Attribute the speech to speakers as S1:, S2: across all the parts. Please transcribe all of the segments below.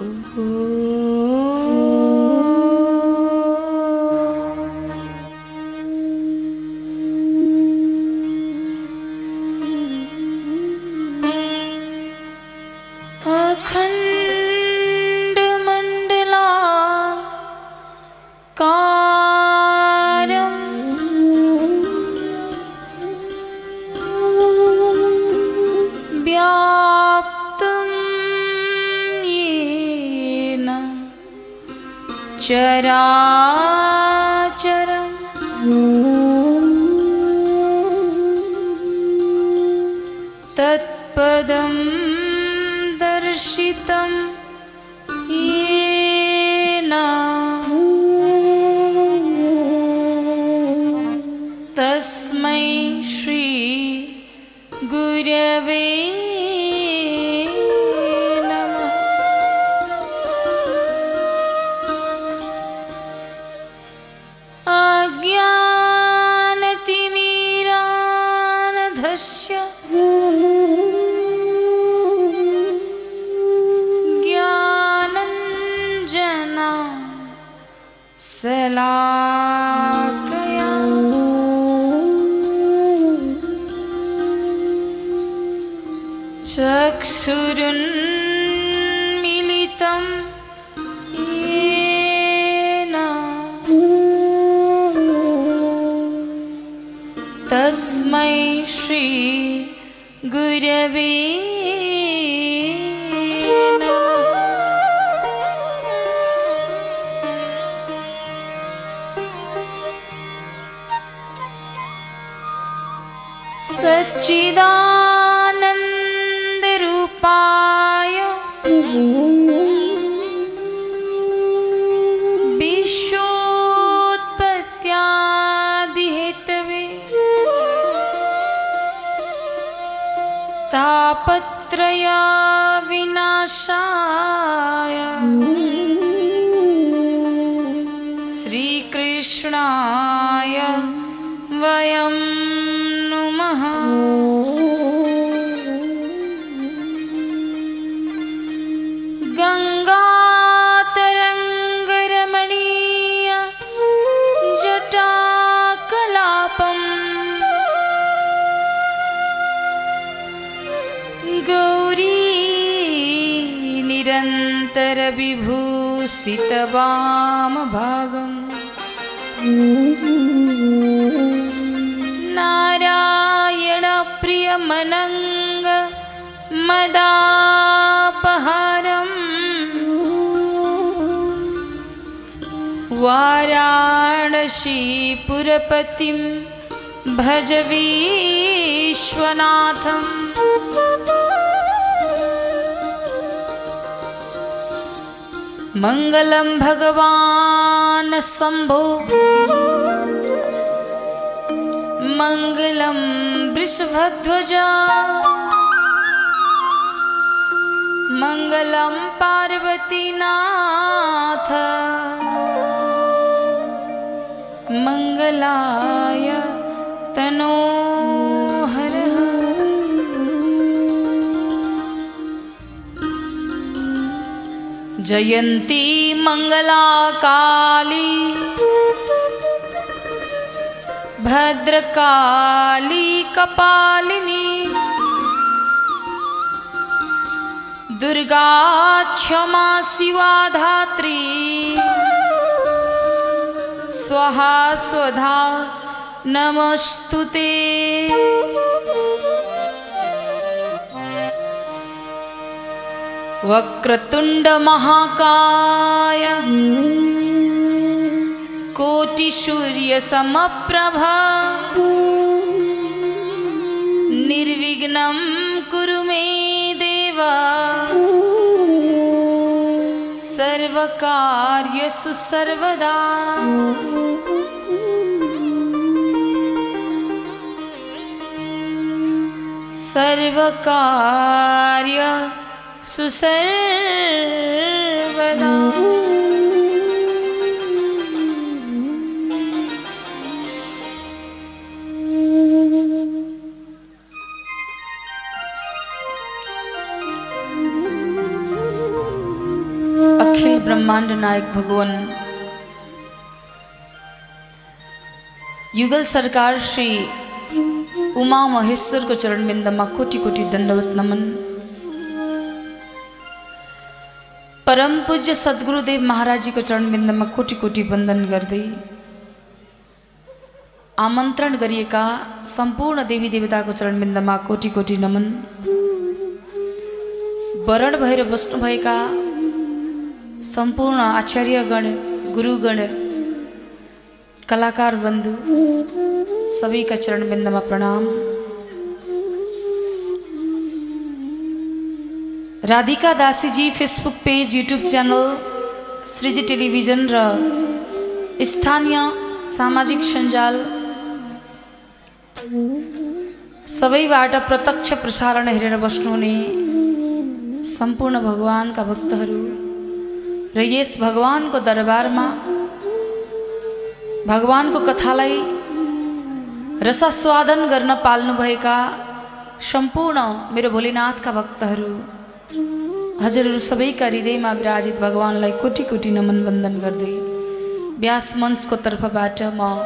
S1: 呜呜 येन तस्मै श्री गुरवे सच्चिदानन्दरूपाय निरन्तरविभूषितवामभागम् नारायणप्रियमनङ्ग मदापहारम्। वाराणसीपुरपतिं भज मङ्गलं भगवान् शम्भो। मङ्गलं वृषभध्वजा मङ्गलं पार्वतीनाथ। मङ्गलाय तनोहरः जयन्ती मङ्गलाकाली भद्रकाली कपालिनी दुर्गा क्षमा शिवा धात्री स्वाहा स्वधा नमस्तु ते वक्रतुण्डमहाकाय कोटिसूर्यसमप्रभा निर्विघ्नं कुरु मे देव। सर्वकार्यसु सर्वदा सर्वकार्य सुसर्वदा अखिल ब्रह्माण्ड नायक भगवान, युगल सरकार श्री उमा महेश्वरको चरणबिन्दमा कोटि कोटी दंडवत नमन। परम पूज्य सद्गुरुदेव महाराजीको चरणबिन्दमा कोटी कोटि वन्दन गर्दै आमन्त्रण गरिएका सम्पूर्ण देवी देवता को चरण देवताको चरणबिन्दमा कोटि कोटि नमन। वरण भएर बस्नुभएका सम्पूर्ण आचार्यगण, गुरुगण, कलाकार बन्धु सबैका चरणबिन्दमा प्रणाम। Radhika दासीजी Facebook page YouTube channel श्रीजी टेलिभिजन र स्थानीय सामाजिक सञ्जाल सबैबाट प्रत्यक्ष प्रसारण हेरेर बस्नुहुने सम्पूर्ण भगवान्का भक्तहरू र यस भगवान्को दरबारमा भगवान्को कथालाई रसास्वादन गर्न पाल्नुभएका सम्पूर्ण मेरो भोलिनाथका भक्तहरू हजुरहरू सबैका हृदयमा विराजित भगवान्लाई कोटी कोटी नमन वन्दन गर्दै व्यास मञ्चको तर्फबाट म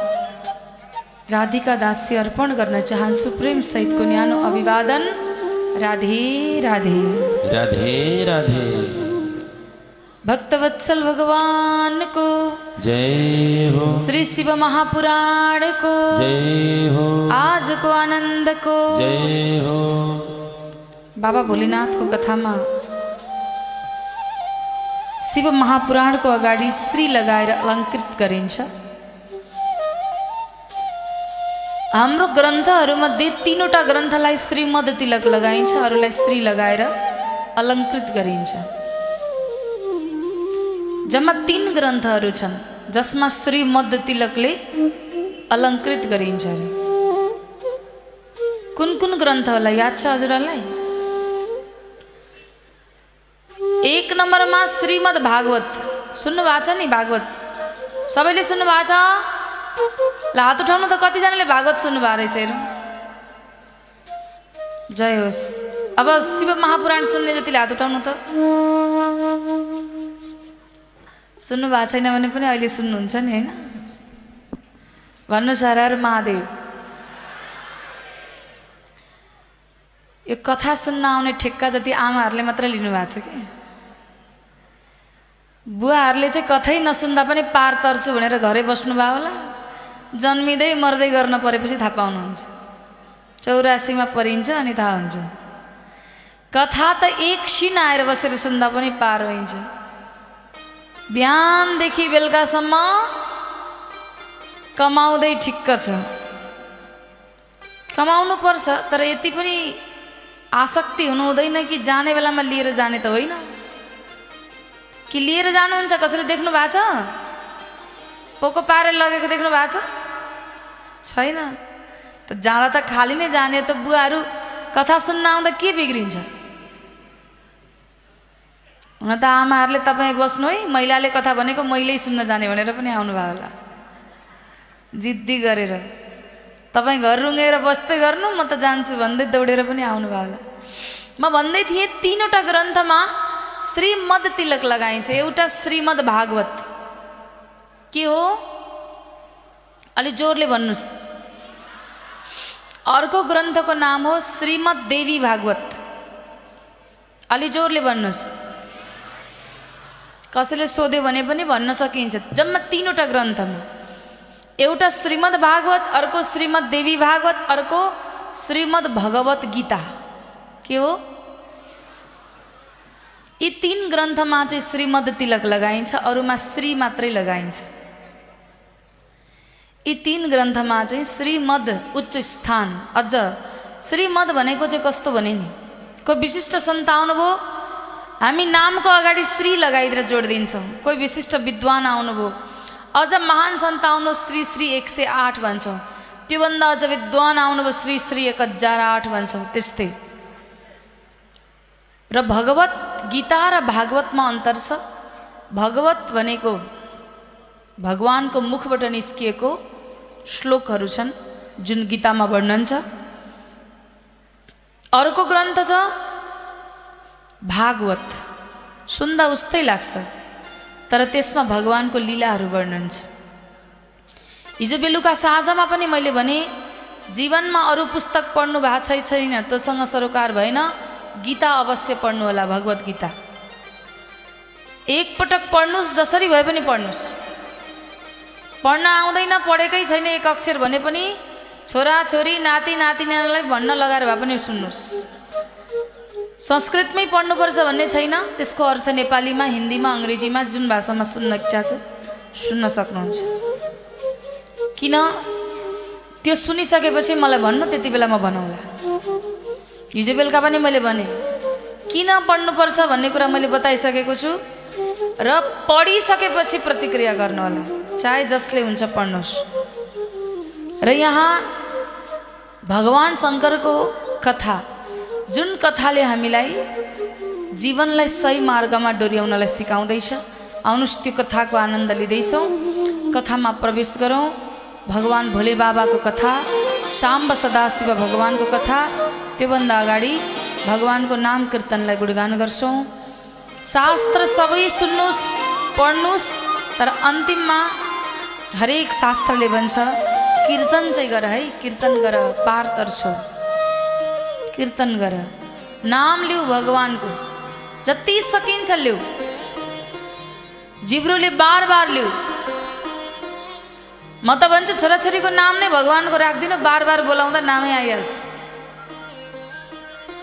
S1: राधिका दासी अर्पण गर्न चाहन्छु प्रेम सहितको न्यानो अभिवादन। राधे राधे।
S2: राधे राधे।
S1: भक्तवत्सल भगवानको।
S2: जय हो।
S1: श्री शिव महापुराणको।
S2: जय हो।
S1: आजको आनन्दको।
S2: जय हो।
S1: बाबा भोलेनाथको कथामा शिव महापुराणको अगाडि श्री लगाएर अलङ्कृत गरिन्छ। हाम्रो ग्रन्थहरूमध्ये तिनवटा ग्रन्थलाई श्रीमद तिलक लगाइन्छ अरूलाई श्री लगाएर अलङ्कृत गरिन्छ। जम्मा तिन ग्रन्थहरू छन् जसमा श्रीमद तिलकले अलङ्कृत गरिन्छ। अरे कुन कुन ग्रन्थ होला याद छ हजुरहरूलाई? एक नम्बरमा श्रीमद् भागवत। सुन्नु भएको छ नि भागवत? सबैले सुन्नु भएको छ? ल हात उठाउनु त कतिजनाले भागवत सुन्नु भएको रहेछ हेरौँ। जय होस्। अब शिव महापुराण सुन्ने जतिले हात उठाउनु त। सुन्नु भएको छैन भने पनि अहिले सुन्नुहुन्छ नि होइन? भन्नुहोस् हर हर महादेव। यो कथा सुन्न आउने ठेक्का जति आमाहरूले मात्र लिनुभएको छ कि? बुवाहरूले चाहिँ कथै नसुन्दा पनि पार तर्छु भनेर घरै बस्नुभयो होला। जन्मिँदै मर्दै गर्न परेपछि थाहा पाउनुहुन्छ। चौरासीमा परिन्छ अनि थाहा हुन्छ। कथा त एकछिन आएर बसेर सुन्दा पनि पार हुन्छ बिहानदेखि बेलुकासम्म कमाउँदै ठिक्क छ। कमाउनु पर्छ तर यति पनि आसक्ति हुनु हुँदैन कि जाने बेलामा लिएर जाने त होइन। कि लिएर जानुहुन्छ कसैले देख्नु भएको छ? पोको पारेर लगेको देख्नु भएको छ? छैन। त जाँदा त खाली नै जाने त बुवाहरू कथा सुन्न आउँदा के बिग्रिन्छ? हुन त आमाहरूले तपाईँ बस्नु है महिलाले कथा भनेको मैले सुन्न जाने भनेर पनि आउनुभयो होला। जिद्दी गरेर। तपाईँ घर रुँगेर बस्दै गर्नु म त जान्छु भन्दै दौडेर पनि आउनुभयो होला। म भन्दै थिएँ तिनवटा ग्रन्थमा श्रीमद तिलक लगाइन्छ एउटा श्रीमद भागवत। के हो? अलि जोरले भन्नुहोस् अर्को ग्रन्थको नाम हो श्रीमद देवी भागवत। अलि जोरले भन्नुहोस् कसैले सोध्यो भने पनि भन्न सकिन्छ। जम्मा तिनवटा ग्रन्थमा। एउटा श्रीमद् भागवत अर्को श्रीमद् देवी भागवत अर्को श्रीमद् भगवत गीता। के हो? यी तिन ग्रन्थमा चाहिँ श्रीमद् तिलक लगाइन्छ अरूमा श्री मात्रै लगाइन्छ। यी तिन ग्रन्थमा चाहिँ श्रीमद् उच्च स्थान। अझ श्रीमद् भनेको चाहिँ कस्तो भने नि? कोही विशिष्ट सन्त आउनुभयो हामी नामको अगाडि श्री लगाइदिएर जोडिदिन्छौँ। कोही विशिष्ट विद्वान आउनुभयो अझ महान सन्त आउनु श्री श्री एक सय आठ भन्छौँ। त्योभन्दा अझ विद्वान आउनुभयो श्री श्री एक हजार आठ भन्छौँ त्यस्तै। र भगवत गीता र भागवतमा अन्तर छ भगवत भनेको भगवान्को मुखबाट निस्किएको श्लोकहरू छन् जुन गीतामा वर्णन छ। अर्को ग्रन्थ छ भागवत। सुन्दा उस्तै लाग्छ तर त्यसमा भगवान्को लीलाहरू वर्णन छ। हिजो बेलुका साँझमा पनि मैले भने जीवनमा अरू पुस्तक पढ्नु भएको छैन त्योसँग सरोकार भएन गीता अवश्य पढ्नु होला भगवद् गीता। एकपटक पढ्नुहोस् जसरी भए पनि पढ्नुहोस् पढ्न आउँदैन पढेकै छैन एक अक्षर भने पनि छोरा छोरी नाति नातिनालाई भन्न लगाएर भए पनि सुन्नुहोस् संस्कृतमै पढ्नुपर्छ भन्ने छैन त्यसको अर्थ नेपालीमा हिन्दीमा अङ्ग्रेजीमा जुन भाषामा सुन्न इच्छा छ सुन्न सक्नुहुन्छ। किन? त्यो सुनिसकेपछि मलाई भन्नु त्यति बेला म भनौँला। हिजो बेलुका पनि मैले भने किन पढ्नुपर्छ? भन्ने कुरा मैले बताइसकेको छु र पढिसकेपछि प्रतिक्रिया गर्नु होला चाहे जसले हुन्छ पढ्नुहोस्। र यहाँ भगवान् शङ्करको कथा जुन कथाले हामीलाई जीवनलाई सही मार्गमा डोर्याउनलाई सिकाउँदैछ आउनुहोस् त्यो कथाको आनन्द लिँदैछौँ। कथामा प्रवेश गरौँ। भगवान् भोले बाबाको कथा साम्ब सदाशिव भगवान्को कथा त्योभन्दा अगाडि भगवान्को नाम कीर्तनलाई गुणगान गर्छौँ। शास्त्र सबै सुन्नुहोस् पढ्नुहोस् तर अन्तिममा हरेक शास्त्रले भन्छ कीर्तन चाहिँ गर है कीर्तन गर पार तर्छौ कीर्तन गर। नाम लिऊ भगवान्को जति सकिन्छ लिऊ। जिब्रोले बार बार लिऊ। म त भन्छु छोराछोरीको नाम नै भगवान्को राखिदिनु बार बार बोलाउँदा नामै आइहाल्छ।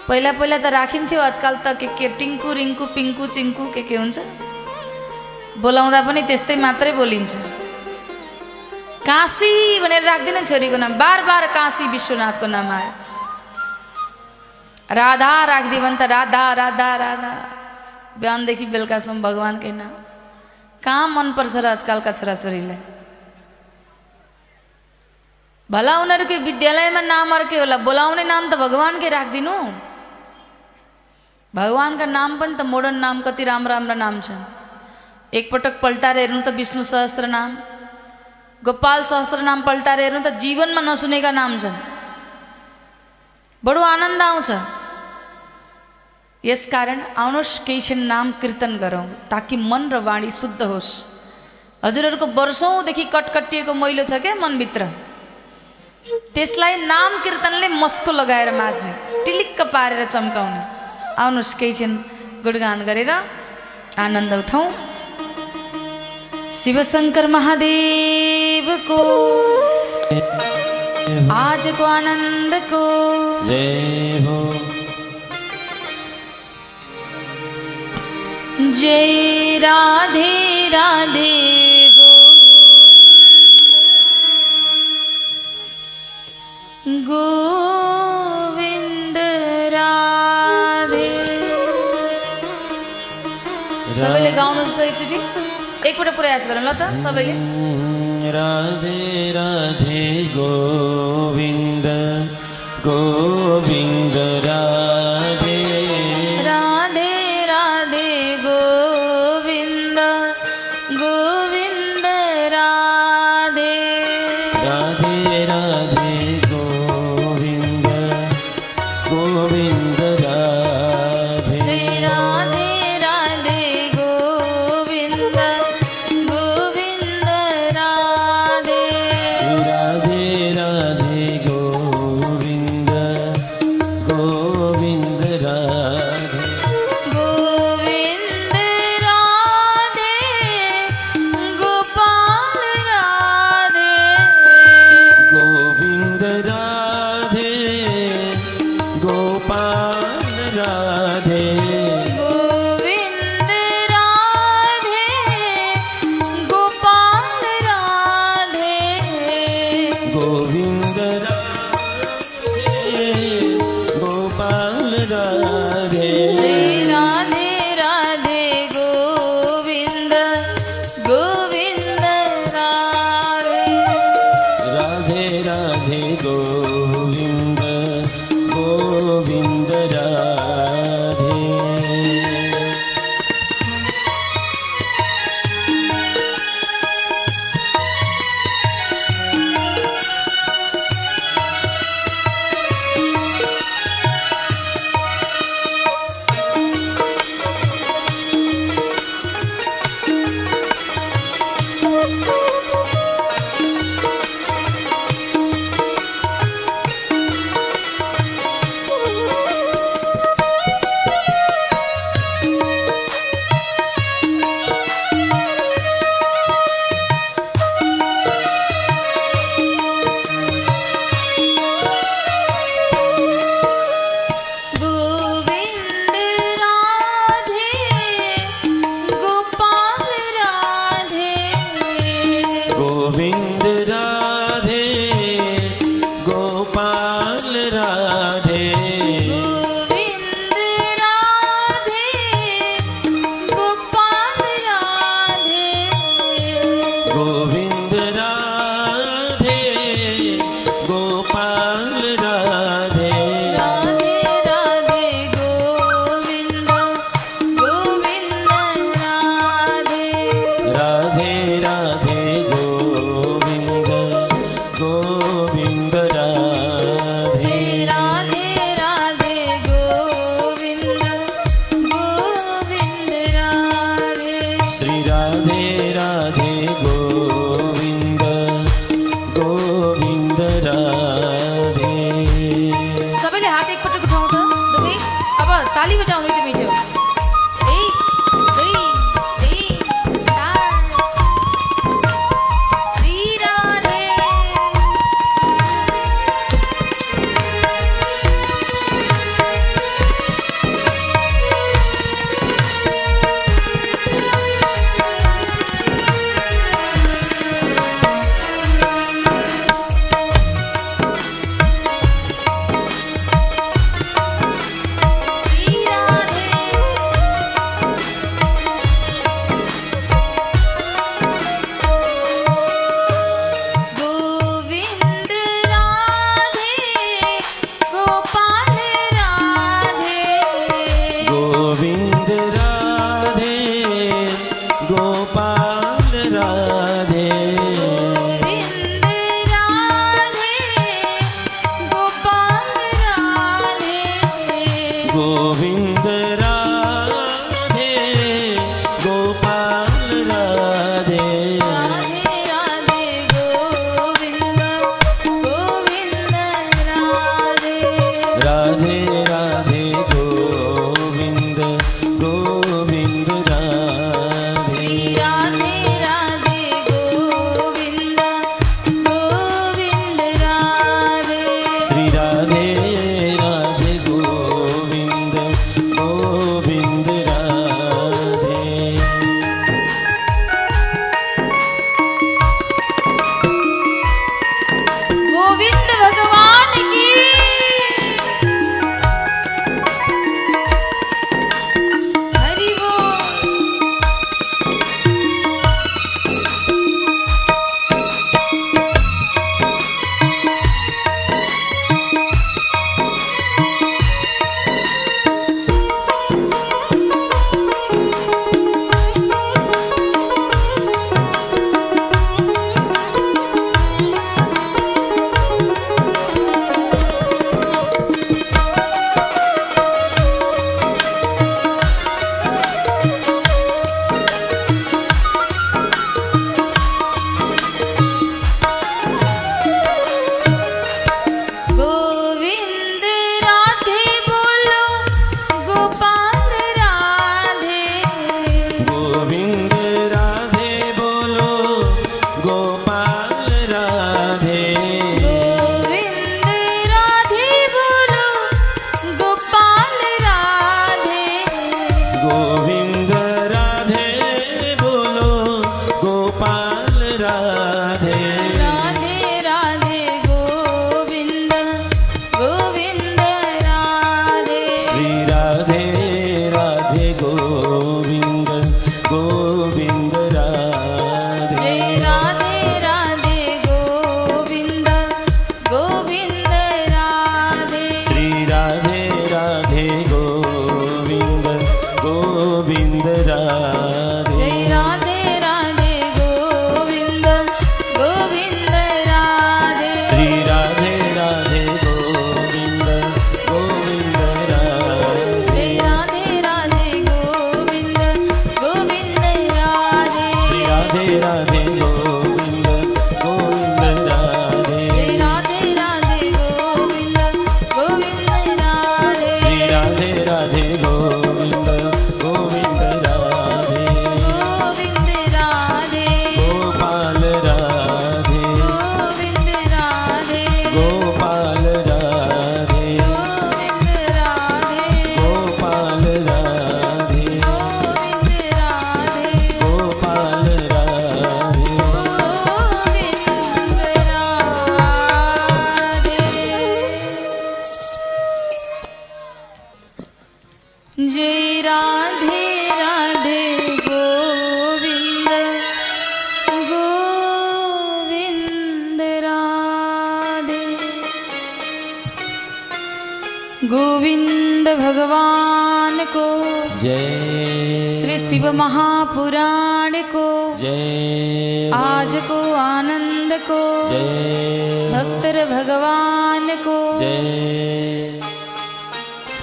S1: पहिला पहिला त राखिन्थ्यो, आजकल त के के टिङ्कु, रिङ्कु, पिङ्कु, चिङ्कु, के के हुन्छ। बोलाउँदा पनि त्यस्तै मात्रै बोलिन्छ। काशी भनेर छोरीको नाम। बार बार काशी विश्वनाथको नाम आयो। राधा राखिदियो भने त राधा राधा राधा। बिहानदेखि बेलुकासम्म भगवान्कै नाम। कहाँ मनपर्छ र आजकलका छोराछोरीलाई? भला उनीहरूको विद्यालयमा नाम अर्कै होला। बोलाउने नाम त भगवान्कै राखिदिनु। भगवान्का नाम पनि त मोडर्न नाम कति राम्रो राम्रो नाम छन्। एकपटक पल्टाएर हेर्नु त विष्णु सहस्त्र नाम गोपाल सहस्त्र नाम पल्टाएर हेर्नु त जीवनमा नसुनेका नाम छन्। बडो आनन्द आउँछ। यसकारण आउनुहोस् केही क्षण नाम कीर्तन गरौँ ताकि मन र वाणी शुद्ध होस्। हजुरहरूको वर्षौँदेखि कटकटिएको मैलो छ क्या मनभित्र। त्यसलाई नाम कीर्तनले मस्को लगाएर माझ्ने टिलिक्क पारेर चम्काउने। आउनुहोस् केही क्षण गुणगान गरेर आनन्द उठाउँ। शिवशङ्कर महादेवको, आजको आनन्दको।
S2: जय हो
S1: जय राधे राधे गो। गोविन्द सबैले गाउनुहोस् त एकचोटि। एकपल्ट प्रयास गरौँ ल त सबैले।
S2: राधे राधे गोविन्द गोविन्द राधे।
S1: राधे राधे गोविन्द गोविन्द राधे।
S2: राधे राधे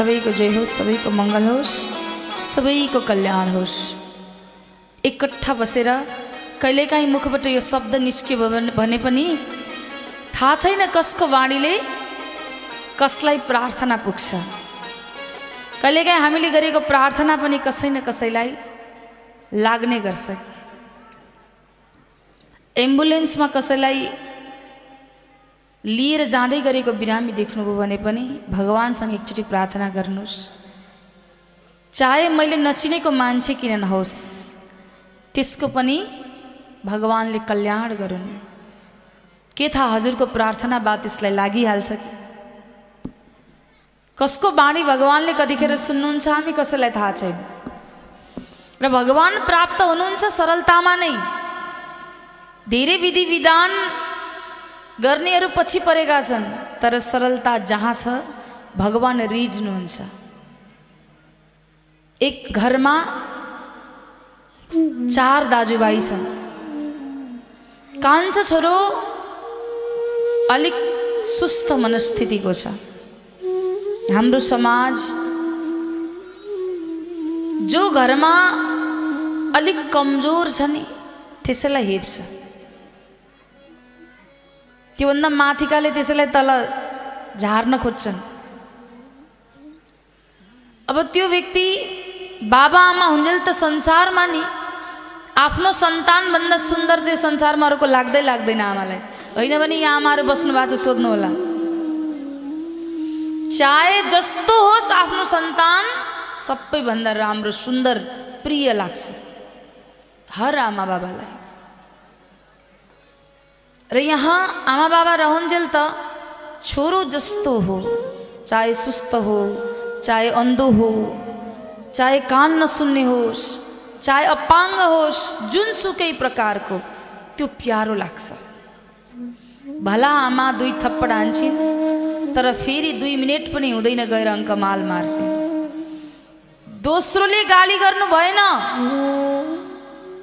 S1: सबैको जय होस् सबैको मङ्गल होस् सबैको कल्याण होस्। एकट्ठा बसेर कहिलेकाहीँ मुखबाट यो शब्द निस्क्यो भने- पनि थाहा छैन कसको वाणीले कसलाई प्रार्थना पुग्छ। कहिलेकाहीँ हामीले गरेको प्रार्थना पनि कसै न कसैलाई लाग्ने गर्छ। एम्बुलेन्समा कसैलाई लिएर जाँदै गरेको बिरामी देख्नुभयो भने पनि भगवान्सँग एकचोटि प्रार्थना गर्नुहोस्। चाहे मैले नचिनेको मान्छे किन नहोस् त्यसको पनि भगवान्ले कल्याण गरून्। के थाहा हजुरको प्रार्थना बात त्यसलाई लागिहाल्छ कि? कसको बाणी भगवान्ले कतिखेर सुन्नुहुन्छ हामी कसैलाई थाहा छैन। र भगवान् प्राप्त हुनुहुन्छ सरलतामा नै। धेरै विधि विधान गर्नेहरू पछि परेका छन् तर सरलता जहाँ छ भगवान् रिझ्नुहुन्छ। एक घरमा चार दाजुभाइ छन्। कान्छो छोरो अलिक सुस्त मनस्थितिको छ। हाम्रो समाज जो घरमा अलिक कमजोर छ नि त्यसैलाई हेप्छ। त्योभन्दा माथिकाले त्यसैलाई तल झार्न खोज्छन् अब त्यो व्यक्ति बाबा आमा हुन्जेल त संसारमा नि आफ्नो सन्तानभन्दा सुन्दर त्यो संसारमा अरूको लाग्दै लाग्दैन आमालाई होइन भने यहाँ आमाहरू बस्नु भएको छ सोध्नु होला चाहे जस्तो होस् आफ्नो सन्तान सबैभन्दा राम्रो सुन्दर प्रिय लाग्छ हर आमा बाबालाई र यहाँ आमा बाबा रहन्जेल त। छोरो जस्तो हो चाहे सुस्त हो चाहे अन्धो हो चाहे कान नसुन्ने होस् चाहे अपाङ्ग होस् जुनसुकै प्रकारको त्यो प्यारो लाग्छ। भला आमा दुई थप्पड हान्छन् तर फेरि दुई मिनट पनि हुँदैन गएर अङ्कमाल मार्छन् दोस्रोले गाली गर्नु भएन।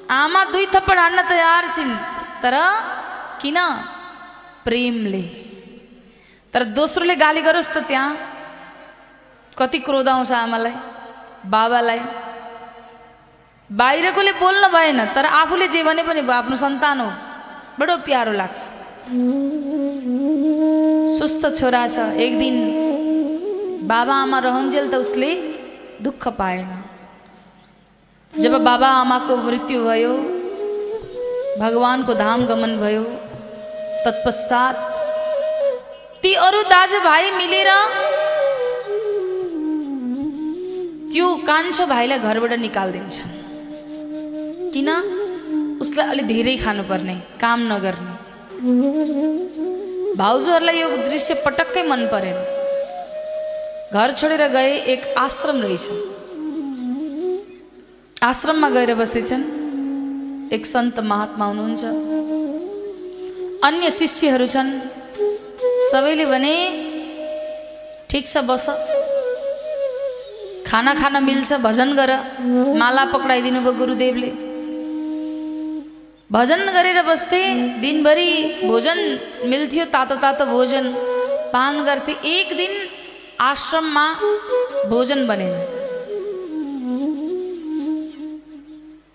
S1: आमा दुई थप्पड हान्न तयार छिन् तर किन? प्रेमले। तर दोस्रोले गाली गरोस् त त्यहाँ। कति क्रोध आउँछ आमालाई बाबालाई। बाहिरकोले बोल्न भएन तर आफूले जे भने पनि आफ्नो सन्तान हो। बडो प्यारो लाग्छ। सुस्त छोरा छ। एक दिन बाबा आमा रहन्जेल त उसले दुःख पाएन। जब बाबा आमाको मृत्यु भयो भगवानको धाम गमन भयो तत्पश्चात ती अरू दाजुभाइ मिलेर त्यो कान्छो भाइलाई घरबाट निकालिदिन्छन् किन? उसलाई अलि धेरै खानुपर्ने काम नगर्ने। भाउजूहरूलाई यो दृश्य पटक्कै मन परेन। घर छोडेर गए एक आश्रम रहेछ आश्रममा गएर बसेछन्। एक सन्त महात्मा हुनुहुन्छ। अन्य शिष्यहरू छन्। सबैले भने ठिक छ बस। खाना खान मिल्छ भजन गर। माला पक्राइदिनु भयो गुरुदेवले। भजन गरेर बस्थे दिनभरि भोजन मिल्थ्यो तातो तातो भोजन। पान गर्थे एक दिन आश्रममा भोजन बनेन।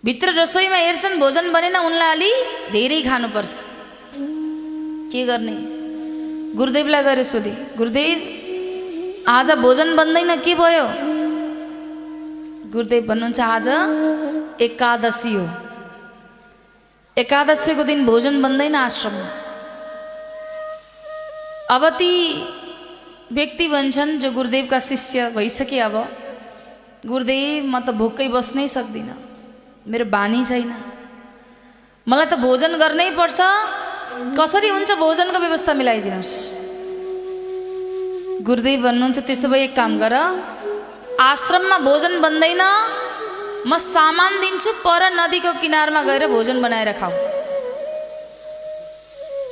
S1: भित्र रसोईमा हेर्छन् भोजन बनेन उनलाई अलि धेरै खानुपर्छ। के गर्ने गुरुदेवलाई गएर सोधे गुरुदेव आज भोजन बन्दैन के भयो. गुरुदेव भन्नुहुन्छ आज एकादशी हो. एकादशीको दिन भोजन बन्दैन आश्रममा अब ती व्यक्ति भन्छन् जो गुरुदेवका शिष्य भइसके अब गुरुदेव म त भोकै बस्नै सक्दिनँ. मेरो बानी छैन. मलाई त भोजन गर्नै पर्छ कसरी हुन्छ भोजनको व्यवस्था मिलाइदिनुहोस्। गुरुदेव भन्नुहुन्छ त्यसो भए एक काम गर। आश्रममा भोजन बन्दैन म सामान दिन्छु पर नदीको किनारमा गएर भोजन बनाएर खाऊ।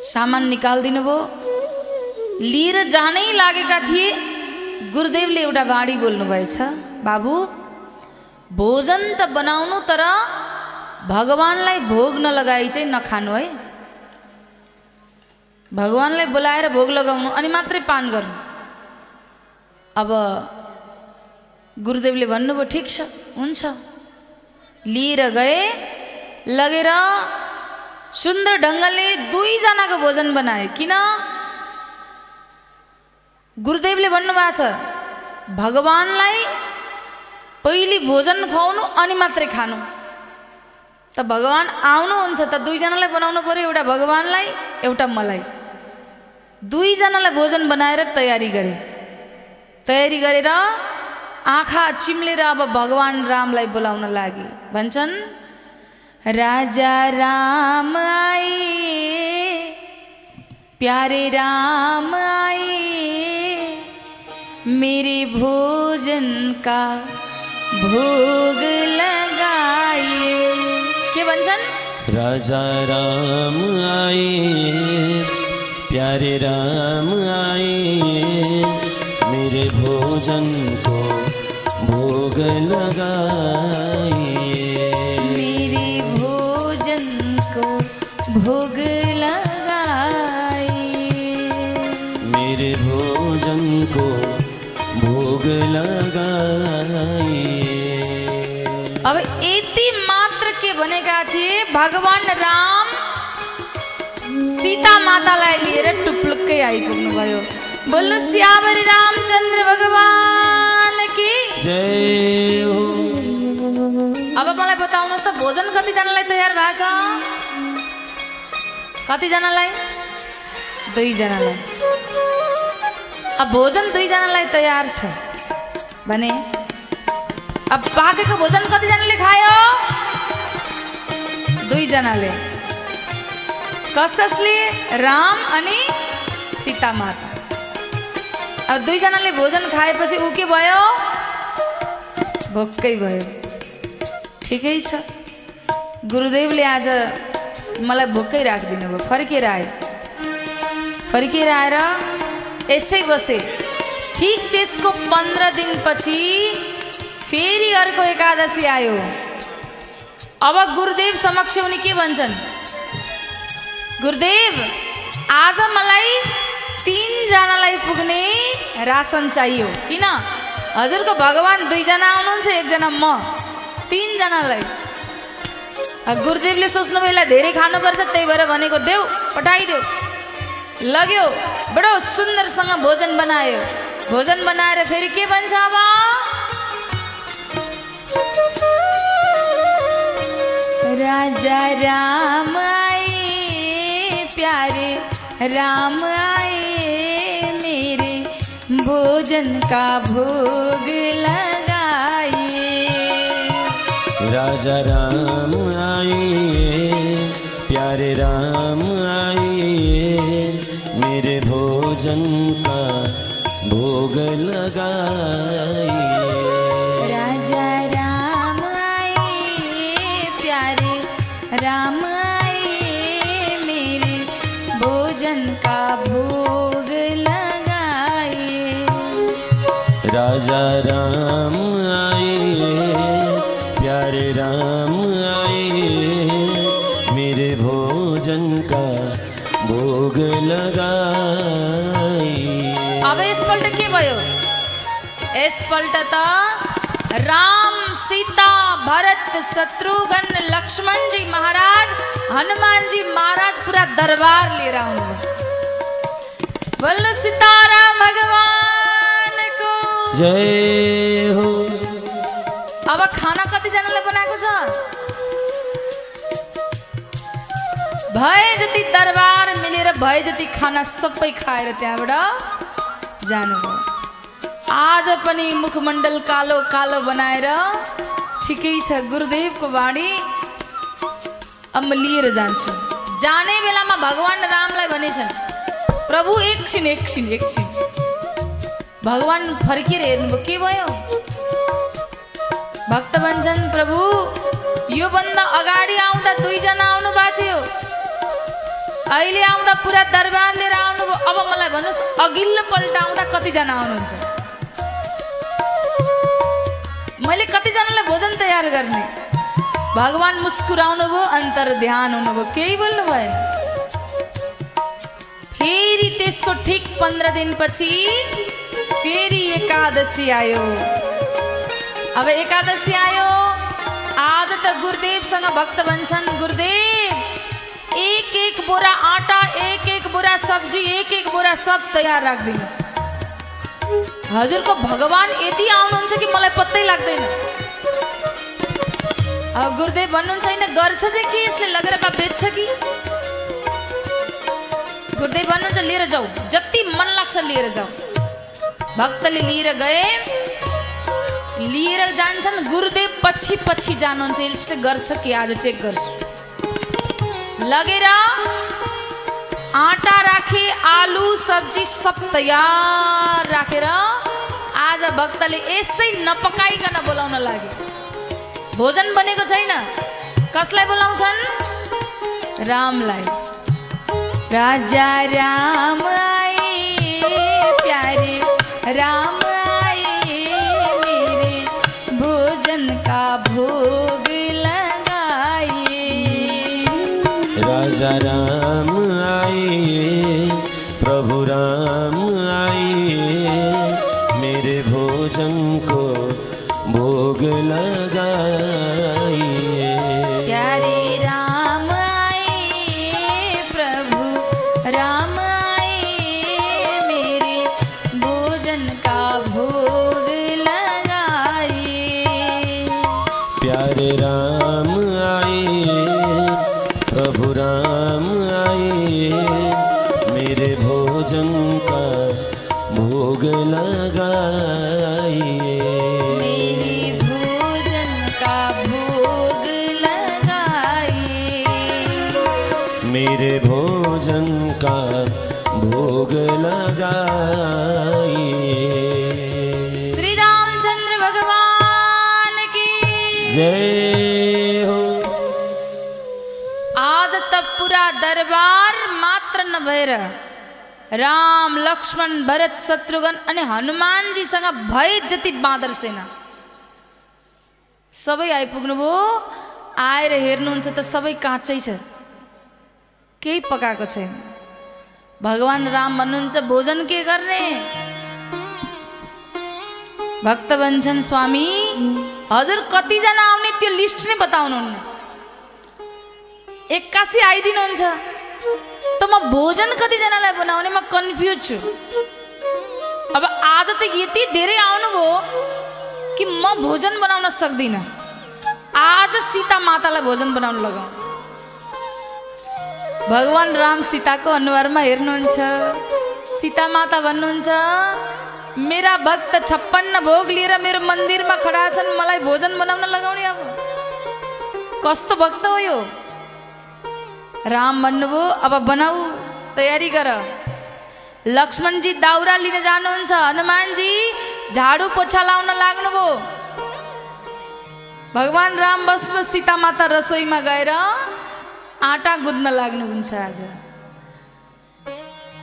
S1: सामान निकालिदिनु भयो। लिएर जानै लागेका थिए गुरुदेवले एउटा बाणी बोल्नुभएछ। बाबु भोजन त बनाउनु तर भगवान्लाई भोग नलगाई चाहिँ नखानु है। भगवान्लाई बोलाएर भोग लगाउनु अनि मात्रै पान गर्नु। अब गुरुदेवले भन्नुभयो ठिक छ हुन्छ। लिएर गए लगेर सुन्दर ढङ्गले दुईजनाको भोजन बनाए। किन? गुरुदेवले भन्नुभएको छ भगवान्लाई पहिले भोजन खुवाउनु अनि मात्रै खानु। त भगवान् आउनुहुन्छ त दुईजनालाई बनाउनु पऱ्यो एउटा भगवान्लाई एउटा मलाई। दुईजनालाई भोजन बनाएर तयारी गरे। तयारी गरेर आँखा चिम्लेर अब भगवान् रामलाई बोलाउन लागि। भन्छन् राजा राम आए प्यारे राम आए मेरे भोजन का भोग लगाए। के भन्छन्?
S2: राजा राम आए प्यारे राम आए मेरे भोजन को भोग लगाए।
S1: मेरे भोजन को भोग लगाए।
S2: मेरे भोजन को भोग लगाए।
S1: अब यति मात्र के बनेगा थिए भगवान राम सीता मातालाई लिएर टुप्लुक्कै आइपुग्नु भयो। बोल्नु श्यामरी रामचन्द्र भगवान कि?
S2: जय हो।
S1: अब मलाई बताउनुहोस् त भोजन कतिजनालाई तयार भएको छ? कतिजनालाई दुईजनालाई अब भोजन दुईजनालाई तयार छ। भने अब बाँकेको भोजन कतिजनाले खायो? दुईजनाले कस कसले? राम अनि सीता माता। अब दुईजनाले भोजन खाएपछि ऊ के भयो? भोक्कै भयो। ठिकै छ। गुरुदेवले आज मलाई भोकै राखिदिनु भयो फर्केर आए। फर्केर आएर यसै बसे। ठिक त्यसको पन्ध्र दिनपछि फेरि अर्को एकादशी आयो। अब गुरुदेव समक्ष उनी के भन्छन्? गुरुदेव आज मलाई तिनजनालाई पुग्ने रासन चाहियो। किन? हजुरको भगवान् दुईजना आउनुहुन्छ एकजना म। तिनजनालाई। गुरुदेवले सोच्नुभयो यसलाई धेरै खानुपर्छ त्यही भएर भनेको देऊ पठाइदेऊ। लग्यो बडो सुन्दरसँग भोजन बनायो। भोजन बनाएर फेरि के भन्छ अब? राजा राम राम आए मेरे भोजन का भोग लगाइए।
S2: राजा राम आए प्यारे राम आए मेरे भोजन का भोग लगाइए।
S1: राजा राम आए प्यारे राम
S2: राजा राम आए, प्यारे राम आए। मेरे भोजन का भोग लगाए।
S1: अब यसपल्ट के भयो? यसपल्ट त राम, सीता, भरत, शत्रुघ्न लक्ष्मणजी महाराज हनुमानजी महाराज पुरा दरबार लिएर आउनुभयो बोल्नु सीताराम भगवानको
S2: जय हो।
S1: अब खाना कतिजनाले बनाएको छ? भए जति दरबार मिलेर भए जति खाना सबै खाएर त्यहाँबाट जानुभयो। आज पनि मुखमण्डल कालो कालो बनाएर ठिकै छ गुरुदेवको बाणी अब म लिएर जान्छु। जाने बेलामा भगवान् रामलाई भनेछन् प्रभु एकछिन एकछिन एकछिन। भगवान् फर्किएर हेर्नुभयो के भयो भक्त भन्छन् प्रभु योभन्दा अगाडि आउँदा दुईजना आउनु भएको थियो। अहिले आउँदा पुरा दरबार लिएर आउनुभयो अब मलाई भन्नुहोस् अघिल्लो पल्ट आउँदा कतिजना आउनुहुन्छ? मैले कतिजनालाई भोजन तयार गर्ने? भगवान् मुस्कुराउनु भयो अन्तर ध्यान हुनुभयो केही बोल्नु भएन। फेरि त्यसको ठिक पन्ध्र दिनपछि फेरि एकादशी आयो। अब एकादशी आयो। आज त गुरुदेवसँग भक्त भन्छन् गुरुदेव एक एक बोरा आटा एक एक बोरा सब्जी एक एक बोरा सब तयार राखिदिनुहोस्। हजुरको भगवान् यति आउनुहुन्छ कि मलाई पत्तै लाग्दैन। अब गुरुदेव भन्नुहुन्छ होइन गर्छ चाहिँ के यसले? लगेर बा बेच्छ कि? गुरुदेव भन्नुहुन्छ लिएर जाऊ। जति मन लाग्छ लिएर जाऊ। भक्तले लिएर गए। लिएर जान्छन् गुरुदेव पछि पछि जानुहुन्छ। यसले गर्छ कि आज चेक गर्छु। लगेर आटा राखे आलु सब्जी सब तयार राखेर आज भक्तले यसै नपकाइकन बोलाउन लागे। भोजन बनेको छैन। कसलाई बोलाउँछन्? रामलाई। राजा राम। आज त पुरा दरबार मात्र नभएर राम लक्ष्मण भरत शत्रुघ्न अनि हनुमानजीसँग भए जति बाँदर सेना। सबै आइपुग्नुभयो आएर हेर्नुहुन्छ त सबै काँचै छ। केही पकाएको छैन। भगवान् राम भन्नुहुन्छ भोजन के गर्ने? भक्त भन्छन् स्वामी हजुर कतिजना आउने त्यो लिस्ट नै बताउनुहुन्न। एक्कासी आइदिनुहुन्छ। त म भोजन कतिजनालाई बनाउने म कन्फ्युज छु। अब आज त यति धेरै आउनुभयो कि म भोजन बनाउन सक्दिनँ। आज सीता मातालाई भोजन बनाउन लगाऊ। भगवान् राम सीताको अनुहारमा हेर्नुहुन्छ। सीता माता भन्नुहुन्छ मेरा भक्त छप्पन्न भोग लिएर मेरो मन्दिरमा खडा छन् मलाई भोजन बनाउन लगाउने अब। कस्तो भक्त हो यो? राम भन्नुभयो अब बनाऊ तयारी गर। लक्ष्मणजी दाउरा लिन जानुहुन्छ हनुमानजी झाडु पोछा लाउन लाग्नुभयो भगवान् राम बस्नुभयो सीता माता रसोईमा गएर आँटा गुद्न लाग्नुहुन्छ आज।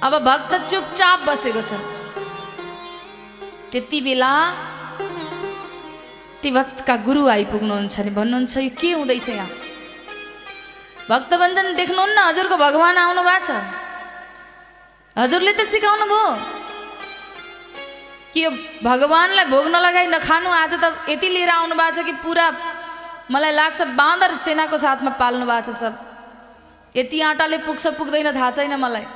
S1: अब भक्त चुपचाप बसेको छ। त्यति बेला ती भक्तका गुरु आइपुग्नुहुन्छ नि भन्नुहुन्छ यो के हुँदैछ यहाँ? भक्त भन्छन् देख्नुहुन्न? हजुरको भगवान् आउनु भएको छ। हजुरले त सिकाउनु भयो। कि यो भगवान्लाई भोग नलगाइ नखानु आज त यति लिएर आउनु भएको छ कि पुरा मलाई लाग्छ बाँदर सेनाको साथमा पाल्नु भएको छ सब। यति आँटाले पुग्छ पुग्दैन थाहा छैन मलाई।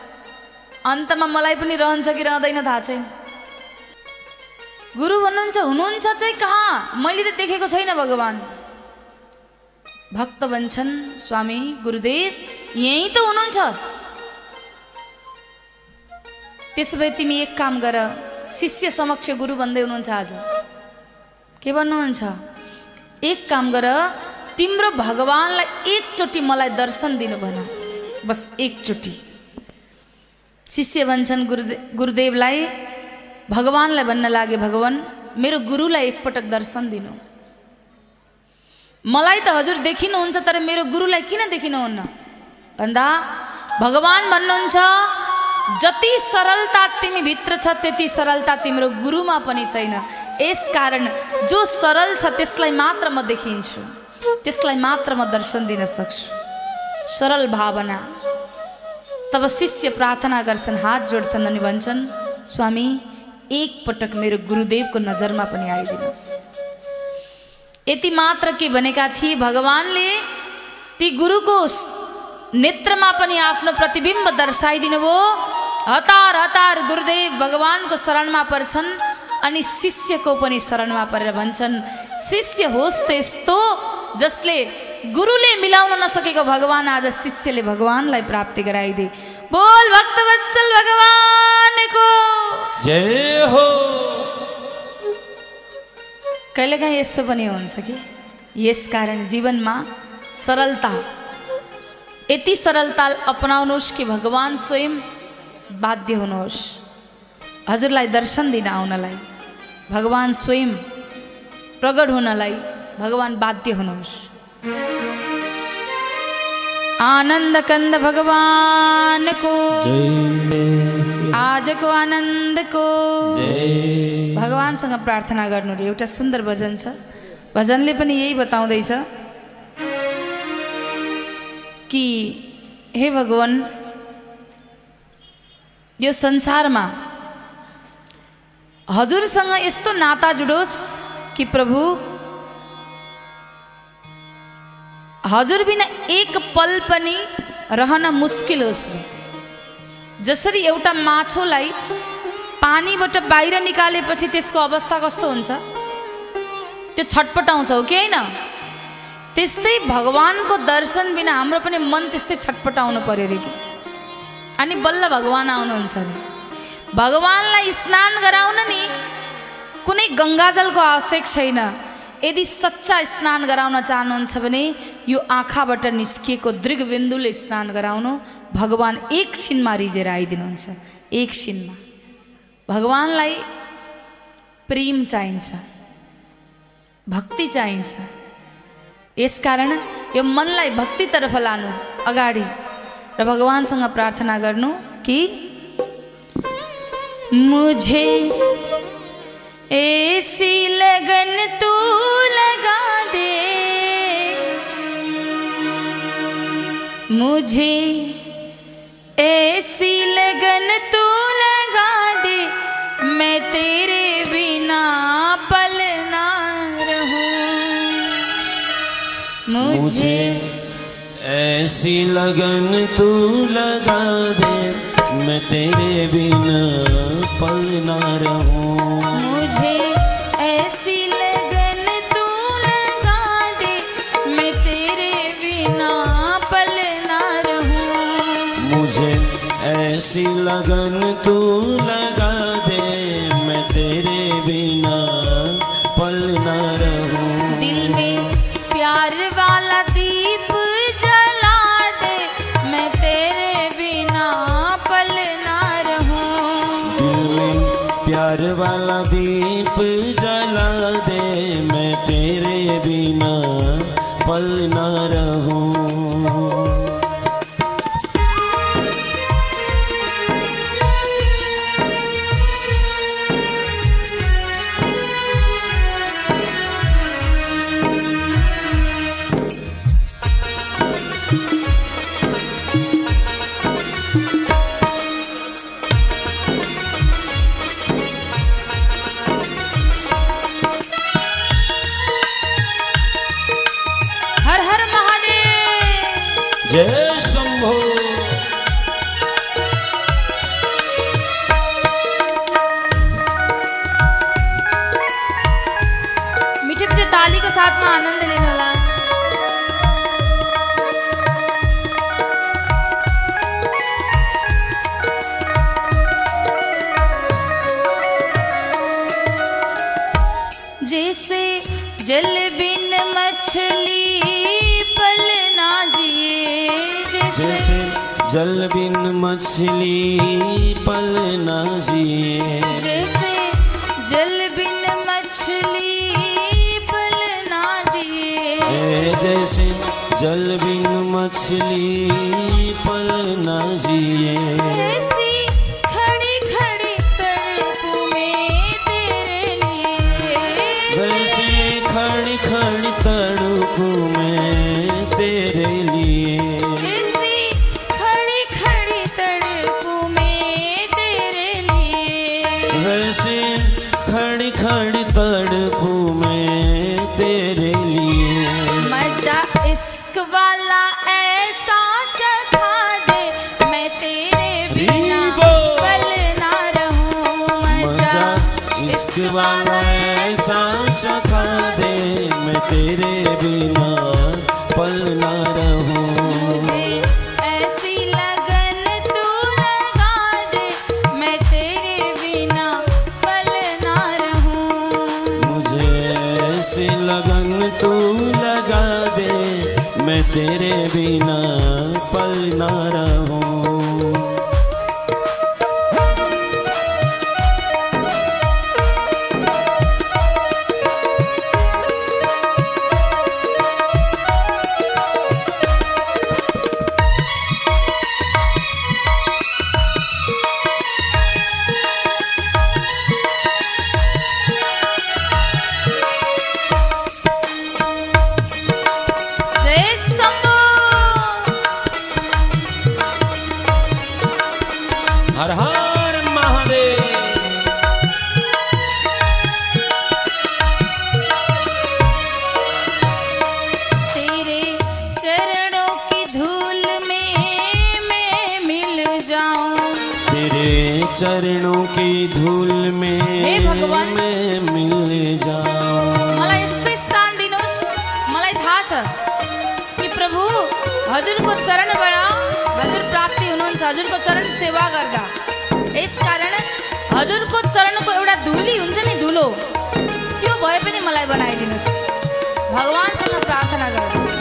S1: अन्तमा मलाई पनि रहन्छ कि रहँदैन थाहा छैन। गुरु भन्नुहुन्छ हुनुहुन्छ चाहिँ कहाँ? मैले त देखेको छैन भगवान्। भक्त भन्छन् स्वामी गुरुदेव यहीँ त हुनुहुन्छ। त्यसो भए तिमी एक काम गर शिष्य समक्ष गुरु भन्दै हुनुहुन्छ आज। के भन्नुहुन्छ? एक काम गर तिम्रो भगवान्लाई एकचोटि मलाई दर्शन दिनु भन। बस एकचोटि। शिष्य भन्छन् गुरुदे गुरुदेवलाई भगवान्लाई भन्न लागे भगवान् मेरो गुरुलाई एकपटक दर्शन दिनु। मलाई त हजुर देखिनुहुन्छ तर मेरो गुरुलाई किन देखिनुहुन्न? भन्दा भगवान् भन्नुहुन्छ जति सरलता तिमी भित्र छ त्यति सरलता तिम्रो गुरुमा पनि छैन। यसकारण जो सरल छ त्यसलाई मात्र म देखिन्छु। त्यसलाई मात्र म दर्शन दिन सक्छु। सरल भावना। तब शिष्य प्रार्थना गर्छन् हात जोड्छन् अनि भन्छन् स्वामी एकपटक मेरो गुरुदेवको नजरमा पनि आइदिनुहोस्। यति मात्र के भनेका थिए भगवान्ले ती गुरुको नेत्रमा पनि आफ्नो प्रतिबिम्ब दर्शाइदिनु भयो हतार हतार गुरुदेव भगवान्को शरणमा पर्छन् अनि शिष्यको पनि शरणमा परेर भन्छन्। शिष्य होस् त यस्तो जसले गुरुले मिलाउन नसकेको भगवान् आज शिष्यले भगवान्लाई प्राप्ति गराइदिए। बोल भक्तवत्सल भगवानको।
S2: जय हो।
S1: कहिलेकाहीँ यस्तो पनि हुन्छ कि यसकारण जीवनमा सरलता यति सरलता अपनाउनुहोस् कि भगवान् स्वयं बाध्य हुनुहोस् हजुरलाई दर्शन दिन आउनलाई भगवान् स्वयं प्रगट हुनलाई भगवान् बाध्य हुनुहोस् आनन्द कन्द भगवानको आजको आनन्दको भगवान्सँग प्रार्थना गर्नु रे एउटा सुन्दर भजन छ। भजनले पनि यही बताउँदैछ कि हे भगवान् यो संसारमा हजुरसँग यस्तो नाता जुडोस् कि प्रभु हजुर बिना एक पल पनि रहन मुस्किल होस् रे। जसरी एउटा माछोलाई पानीबाट बाहिर निकालेपछि त्यसको अवस्था कस्तो हुन्छ? त्यो छटपटाउँछ हो कि होइन? त्यस्तै भगवान्को दर्शन बिना हाम्रो पनि मन त्यस्तै छटपटाउनु पर्यो अरे कि। अनि बल्ल भगवान् आउनुहुन्छ अरे भगवान्लाई स्नान गराउन नि कुनै गङ्गाजलको आवश्यक छैन। यदि सच्चा स्नान गराउन चाहनुहुन्छ भने यो आँखाबाट निस्किएको दृगबिन्दुले स्नान गराउनु भगवान् एकछिनमा रिजेर आइदिनुहुन्छ। एकछिनमा भगवान्लाई प्रेम चाहिन्छ। भक्ति चाहिन्छ। यसकारण यो मनलाई भक्तितर्फ लानु अगाडि र भगवान्सँग प्रार्थना गर्नु कि मुझे ऐसी लगन तू लगा दे। मुझे ऐसी लगन तू लगा दे। मैं तेरे बिना पल ना रहूँ।
S2: मुझे ऐसी लगन तू लगा दे। मैं तेरे बिना पल ना रहूँ।
S1: ऐसी लगन तू लगा दे मैं तेरे बिना पल ना रहूँ। दिल में प्यार वाला दीप जला दे मैं तेरे बिना पल ना रहूँ।
S2: दिल में प्यार वाला दीप जला दे मैं तेरे बिना पल ना रहूँ।
S1: वाला ऐसा चखा दे मैं तेरे बिना। चरणों की धूल में हे भगवान।
S2: मैं मिल जाऊँ।
S1: मलाई यस्तो स्थान दिनुहोस्। मलाई थाहा छ कि प्रभु हजुरको चरणबाट हजुर प्राप्ति हुनुहुन्छ हजुरको चरण सेवा गर्दा। यस कारण हजुरको चरणको एउटा धुली हुन्छ नि धुलो त्यो भए पनि मलाई बनाइदिनुहोस्। भगवान्सँग प्रार्थना गर्दा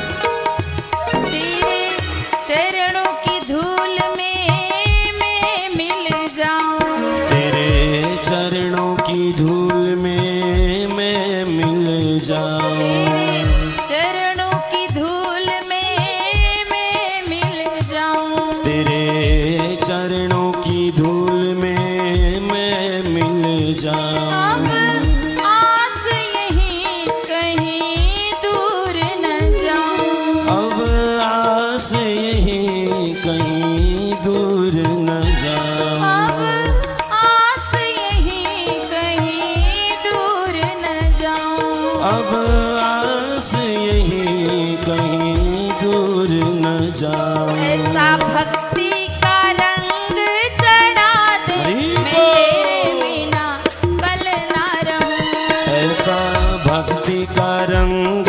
S1: सा भक्ति का रंग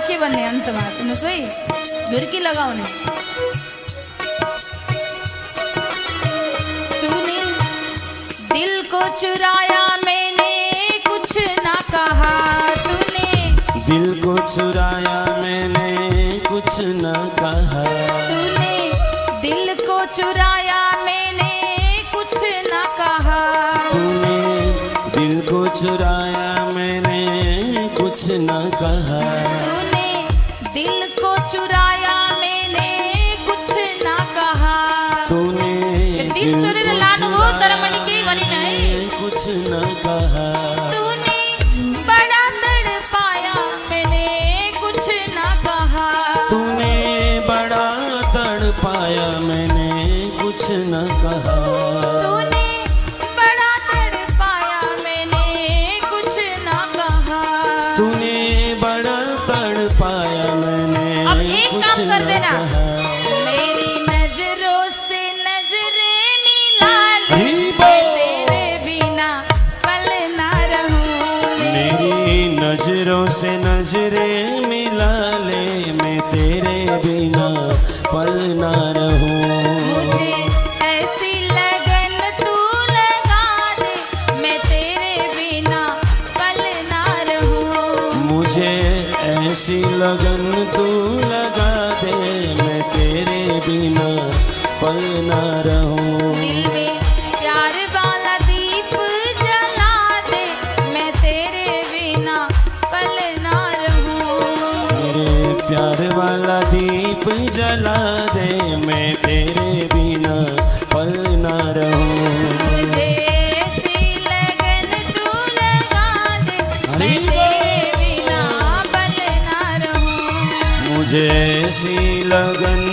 S1: राखी भन्ने अन्तमा सुन्नुहोस् है झुर्की लगाउने तूने दिल को चुराया मैंने कुछ ना कहा। तूने
S2: दिल को चुराया मैंने कुछ ना कहा।
S1: तूने दिल को चुराया मैंने कुछ ना कहा।
S2: तूने दिल को चुराया मैंने कुछ ना कहा।
S1: कुछ न कहा।
S2: तूने
S1: बड़ा तड़पाया मैंने कुछ न कहा।
S2: तूने बड़ा
S1: तड़पाया मैंने कुछ न कहा। कदम तू लगा दे मैं तेरे बिना पल ना रहूँ। प्यार वाला दीप जला दे मैं तेरे बिना
S2: मेरे प्यार वाला दीप जला दे मैं तेरे बिना पल ना रहूँ।
S1: जैसी लगन